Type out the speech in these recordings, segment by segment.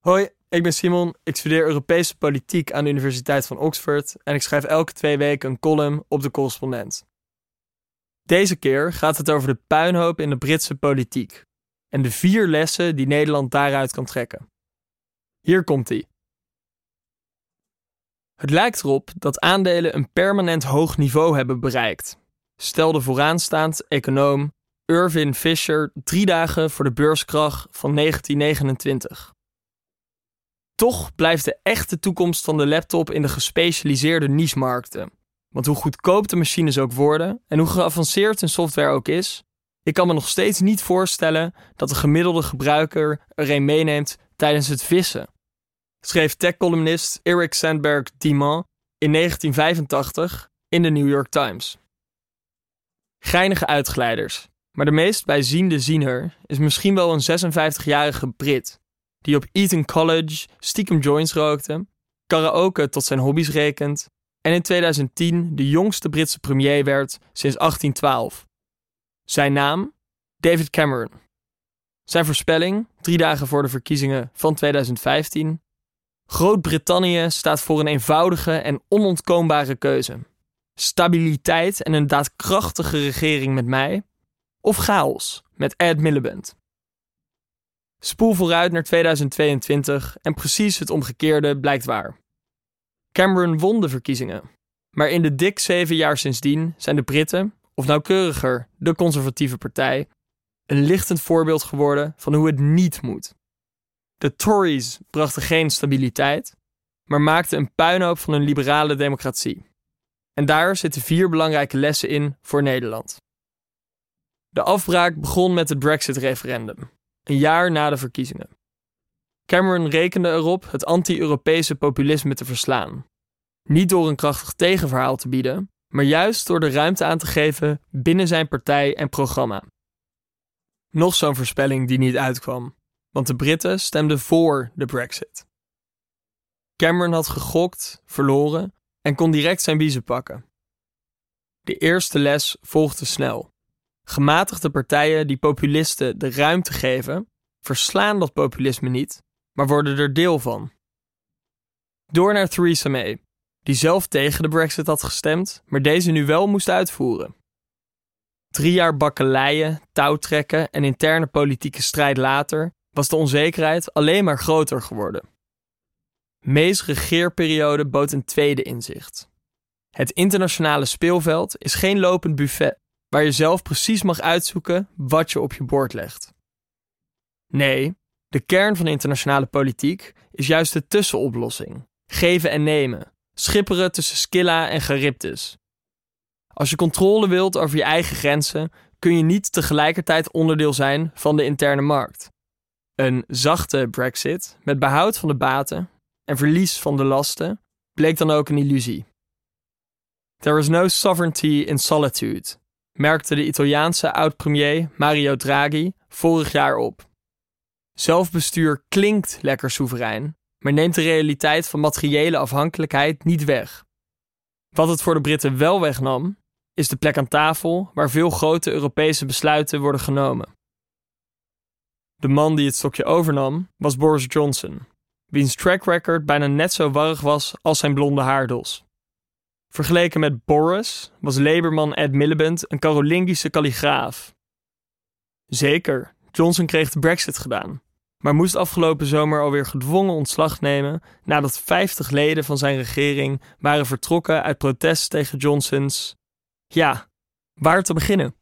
Hoi, ik ben Simon. Ik studeer Europese politiek aan de Universiteit van Oxford en ik schrijf elke twee weken een column op de correspondent. Deze keer gaat het over de puinhoop in de Britse politiek en de vier lessen die Nederland daaruit kan trekken. Hier komt-ie. Het lijkt erop dat aandelen een permanent hoog niveau hebben bereikt, stelde vooraanstaand econoom Irvin Fisher drie dagen voor de beurskrach van 1929. Toch blijft de echte toekomst van de laptop in de gespecialiseerde niche-markten. Want hoe goedkoop de machines ook worden en hoe geavanceerd hun software ook is, ik kan me nog steeds niet voorstellen dat de gemiddelde gebruiker er een meeneemt tijdens het vissen. Schreef tech-columnist Eric Sandberg Diman in 1985 in de New York Times. Geinige uitglijders, maar de meest bijziende ziener is misschien wel een 56-jarige Brit die op Eton College stiekem joints rookte, karaoke tot zijn hobby's rekent en in 2010 de jongste Britse premier werd sinds 1812. Zijn naam? David Cameron. Zijn voorspelling, drie dagen voor de verkiezingen van 2015. Groot-Brittannië staat voor een eenvoudige en onontkoombare keuze. Stabiliteit en een daadkrachtige regering met mij, of chaos met Ed Miliband. Spoel vooruit naar 2022 en precies het omgekeerde blijkt waar. Cameron won de verkiezingen, maar in de dik zeven jaar sindsdien zijn de Britten, of nauwkeuriger de conservatieve partij, een lichtend voorbeeld geworden van hoe het niet moet. De Tories brachten geen stabiliteit, maar maakten een puinhoop van een liberale democratie. En daar zitten vier belangrijke lessen in voor Nederland. De afbraak begon met het Brexit-referendum, een jaar na de verkiezingen. Cameron rekende erop het anti-Europese populisme te verslaan. Niet door een krachtig tegenverhaal te bieden, maar juist door de ruimte aan te geven binnen zijn partij en programma. Nog zo'n voorspelling die niet uitkwam, want de Britten stemden voor de Brexit. Cameron had gegokt, verloren en kon direct zijn biezen pakken. De eerste les volgde snel. Gematigde partijen die populisten de ruimte geven, verslaan dat populisme niet, maar worden er deel van. Door naar Theresa May, die zelf tegen de Brexit had gestemd, maar deze nu wel moest uitvoeren. Drie jaar bakkeleien, touwtrekken en interne politieke strijd later was de onzekerheid alleen maar groter geworden. May's regeerperiode bood een tweede inzicht. Het internationale speelveld is geen lopend buffet waar je zelf precies mag uitzoeken wat je op je bord legt. Nee, de kern van internationale politiek is juist de tussenoplossing: geven en nemen, schipperen tussen Scylla en Charybdis. Als je controle wilt over je eigen grenzen, kun je niet tegelijkertijd onderdeel zijn van de interne markt. Een zachte Brexit met behoud van de baten en verlies van de lasten bleek dan ook een illusie. There is no sovereignty in solitude, merkte de Italiaanse oud-premier Mario Draghi vorig jaar op. Zelfbestuur klinkt lekker soeverein, maar neemt de realiteit van materiële afhankelijkheid niet weg. Wat het voor de Britten wel wegnam, is de plek aan tafel waar veel grote Europese besluiten worden genomen. De man die het stokje overnam was Boris Johnson, wiens track record bijna net zo warrig was als zijn blonde haardos. Vergeleken met Boris was Labourman Ed Miliband een Carolingische kalligraaf. Zeker, Johnson kreeg de Brexit gedaan, maar moest afgelopen zomer alweer gedwongen ontslag nemen nadat 50 leden van zijn regering waren vertrokken uit protest tegen Johnsons. Ja, waar te beginnen?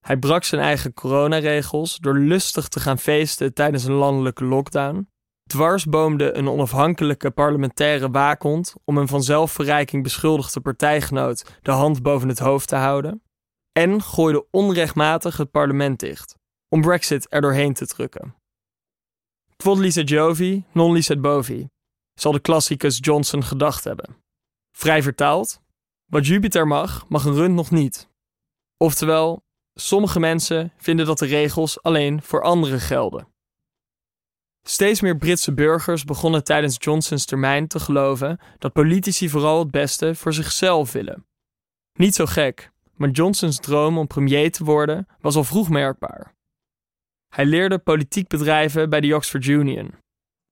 Hij brak zijn eigen coronaregels door lustig te gaan feesten tijdens een landelijke lockdown dwarsboomde een onafhankelijke parlementaire waakhond om een van zelfverrijking beschuldigde partijgenoot de hand boven het hoofd te houden, en gooide onrechtmatig het parlement dicht, om Brexit er doorheen te drukken. Quod licet Jovi, non licet bovi, zal de klassicus Johnson gedacht hebben. Vrij vertaald, wat Jupiter mag, mag een rund nog niet. Oftewel, sommige mensen vinden dat de regels alleen voor anderen gelden. Steeds meer Britse burgers begonnen tijdens Johnsons termijn te geloven dat politici vooral het beste voor zichzelf willen. Niet zo gek, maar Johnsons droom om premier te worden was al vroeg merkbaar. Hij leerde politiek bedrijven bij de Oxford Union,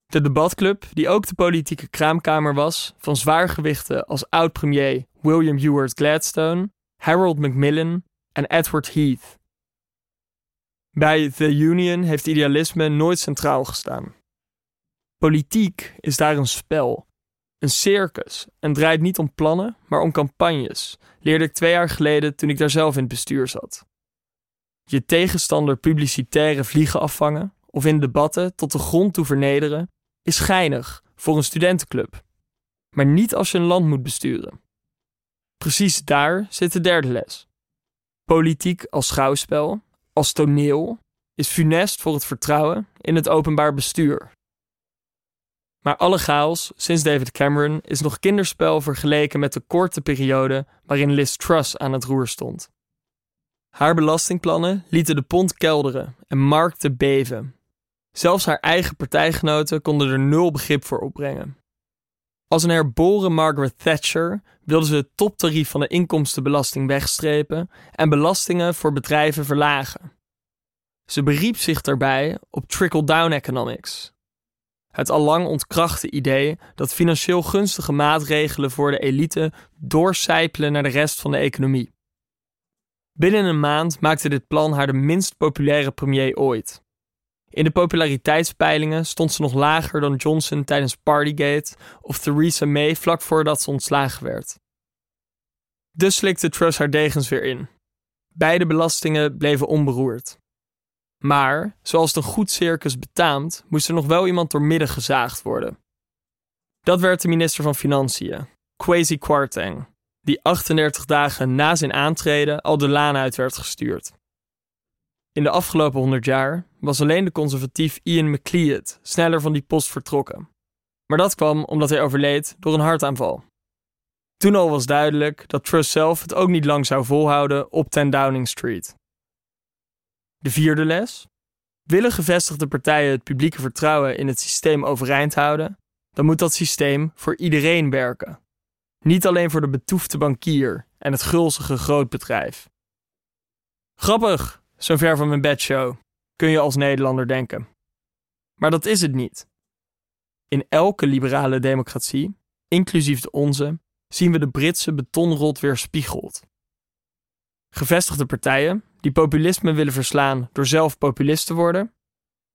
De debatclub, die ook de politieke kraamkamer was van zwaargewichten als oud-premier William Ewart Gladstone, Harold Macmillan en Edward Heath. Bij The Union heeft idealisme nooit centraal gestaan. Politiek is daar een spel, een circus en draait niet om plannen, maar om campagnes, leerde ik twee jaar geleden toen ik daar zelf in het bestuur zat. Je tegenstander publicitaire vliegen afvangen of in debatten tot de grond toe vernederen is geinig voor een studentenclub, maar niet als je een land moet besturen. Precies daar zit de derde les. Politiek als schouwspel, als toneel, is funest voor het vertrouwen in het openbaar bestuur. Maar alle chaos sinds David Cameron is nog kinderspel vergeleken met de korte periode waarin Liz Truss aan het roer stond. Haar belastingplannen lieten de pond kelderen en markten beven. Zelfs haar eigen partijgenoten konden er nul begrip voor opbrengen. Als een herboren Margaret Thatcher wilde ze het toptarief van de inkomstenbelasting wegstrepen en belastingen voor bedrijven verlagen. Ze beriep zich daarbij op trickle-down economics. Het allang ontkrachte idee dat financieel gunstige maatregelen voor de elite doorcijpelen naar de rest van de economie. Binnen een maand maakte dit plan haar de minst populaire premier ooit. In de populariteitspeilingen stond ze nog lager dan Johnson tijdens Partygate of Theresa May vlak voordat ze ontslagen werd. Dus slikte Truss haar degens weer in. Beide belastingen bleven onberoerd. Maar, zoals het een goed circus betaamt, moest er nog wel iemand doormidden gezaagd worden. Dat werd de minister van Financiën, Kwesi Kwarteng, die 38 dagen na zijn aantreden al de laan uit werd gestuurd. In de afgelopen 100 jaar was alleen de conservatief Ian McLeod sneller van die post vertrokken. Maar dat kwam omdat hij overleed door een hartaanval. Toen al was duidelijk dat Truss zelf het ook niet lang zou volhouden op 10 Downing Street. De vierde les. Willen gevestigde partijen het publieke vertrouwen in het systeem overeind houden, dan moet dat systeem voor iedereen werken. Niet alleen voor de betoefde bankier en het gulzige grootbedrijf. Grappig, zo'n ver van mijn bedshow, kun je als Nederlander denken. Maar dat is het niet. In elke liberale democratie, inclusief de onze, zien we de Britse betonrot weerspiegeld. Gevestigde partijen, die populisme willen verslaan door zelf populist te worden,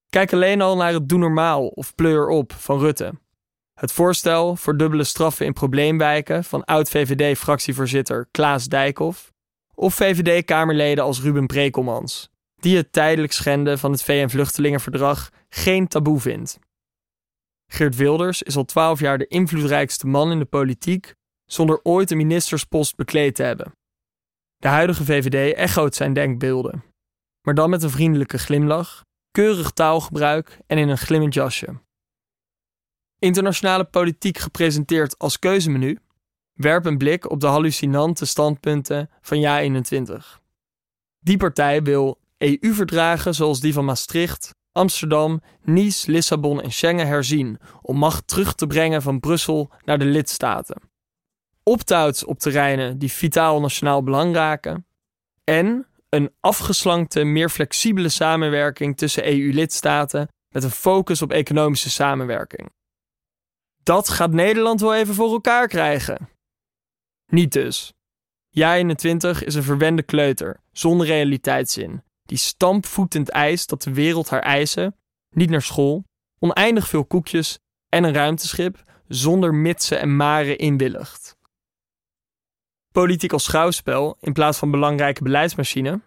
kijk alleen al naar het Doe Normaal of Pleur op van Rutte. Het voorstel voor dubbele straffen in probleemwijken van oud-VVD-fractievoorzitter Klaas Dijkhoff of VVD-kamerleden als Ruben Brekelmans, die het tijdelijk schenden van het VN-vluchtelingenverdrag geen taboe vindt. Geert Wilders is al twaalf jaar de invloedrijkste man in de politiek zonder ooit een ministerspost bekleed te hebben. De huidige VVD echoot zijn denkbeelden, maar dan met een vriendelijke glimlach, keurig taalgebruik en in een glimmend jasje. Internationale politiek gepresenteerd als keuzemenu, werp een blik op de hallucinante standpunten van JA21. Die partij wil EU-verdragen zoals die van Maastricht, Amsterdam, Nice, Lissabon en Schengen herzien om macht terug te brengen van Brussel naar de lidstaten optouts op terreinen die vitaal nationaal belang raken en een afgeslankte, meer flexibele samenwerking tussen EU-lidstaten met een focus op economische samenwerking. Dat gaat Nederland wel even voor elkaar krijgen. Niet dus. Ja21 is een verwende kleuter, zonder realiteitszin, die stampvoetend eist dat de wereld haar eisen, niet naar school, oneindig veel koekjes en een ruimteschip zonder mitsen en maren inwilligt politiek als schouwspel in plaats van belangrijke beleidsmachine,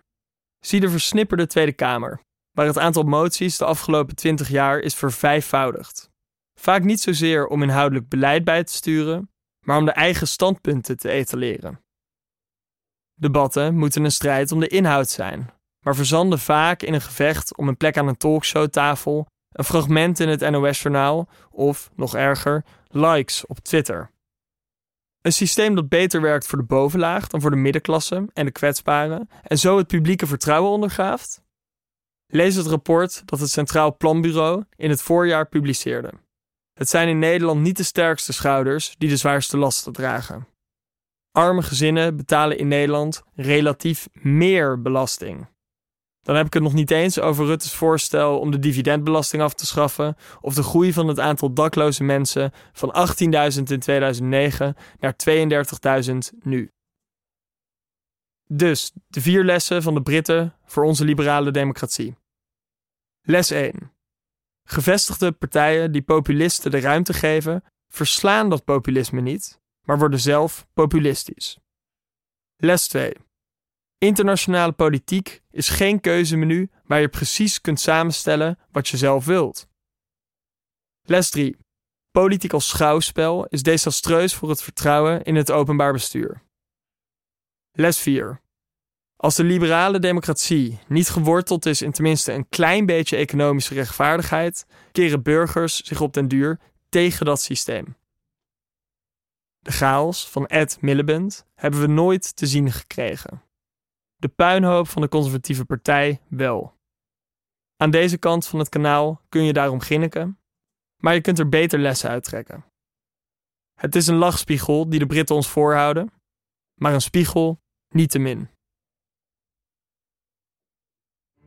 zie de versnipperde Tweede Kamer, waar het aantal moties de afgelopen 20 jaar is vervijfvoudigd. Vaak niet zozeer om inhoudelijk beleid bij te sturen, maar om de eigen standpunten te etaleren. Debatten moeten een strijd om de inhoud zijn, maar verzanden vaak in een gevecht om een plek aan een talkshowtafel, een fragment in het NOS-journaal of, nog erger, likes op Twitter. Een systeem dat beter werkt voor de bovenlaag dan voor de middenklasse en de kwetsbaren en zo het publieke vertrouwen ondergraaft? Lees het rapport dat het Centraal Planbureau in het voorjaar publiceerde. Het zijn in Nederland niet de sterkste schouders die de zwaarste lasten dragen. Arme gezinnen betalen in Nederland relatief meer belasting. Dan heb ik het nog niet eens over Rutte's voorstel om de dividendbelasting af te schaffen of de groei van het aantal dakloze mensen van 18.000 in 2009 naar 32.000 nu. Dus de vier lessen van de Britten voor onze liberale democratie. Les 1. Gevestigde partijen die populisten de ruimte geven, verslaan dat populisme niet, maar worden zelf populistisch. Les 2. Internationale politiek is geen keuzemenu waar je precies kunt samenstellen wat je zelf wilt. Les 3. Politiek als schouwspel is desastreus voor het vertrouwen in het openbaar bestuur. Les 4. Als de liberale democratie niet geworteld is in tenminste een klein beetje economische rechtvaardigheid, keren burgers zich op den duur tegen dat systeem. De chaos van Ed Miliband hebben we nooit te zien gekregen. De puinhoop van de conservatieve partij wel. Aan deze kant van het kanaal kun je daarom ginniken, maar je kunt er beter lessen uittrekken. Het is een lachspiegel die de Britten ons voorhouden, maar een spiegel niet te min.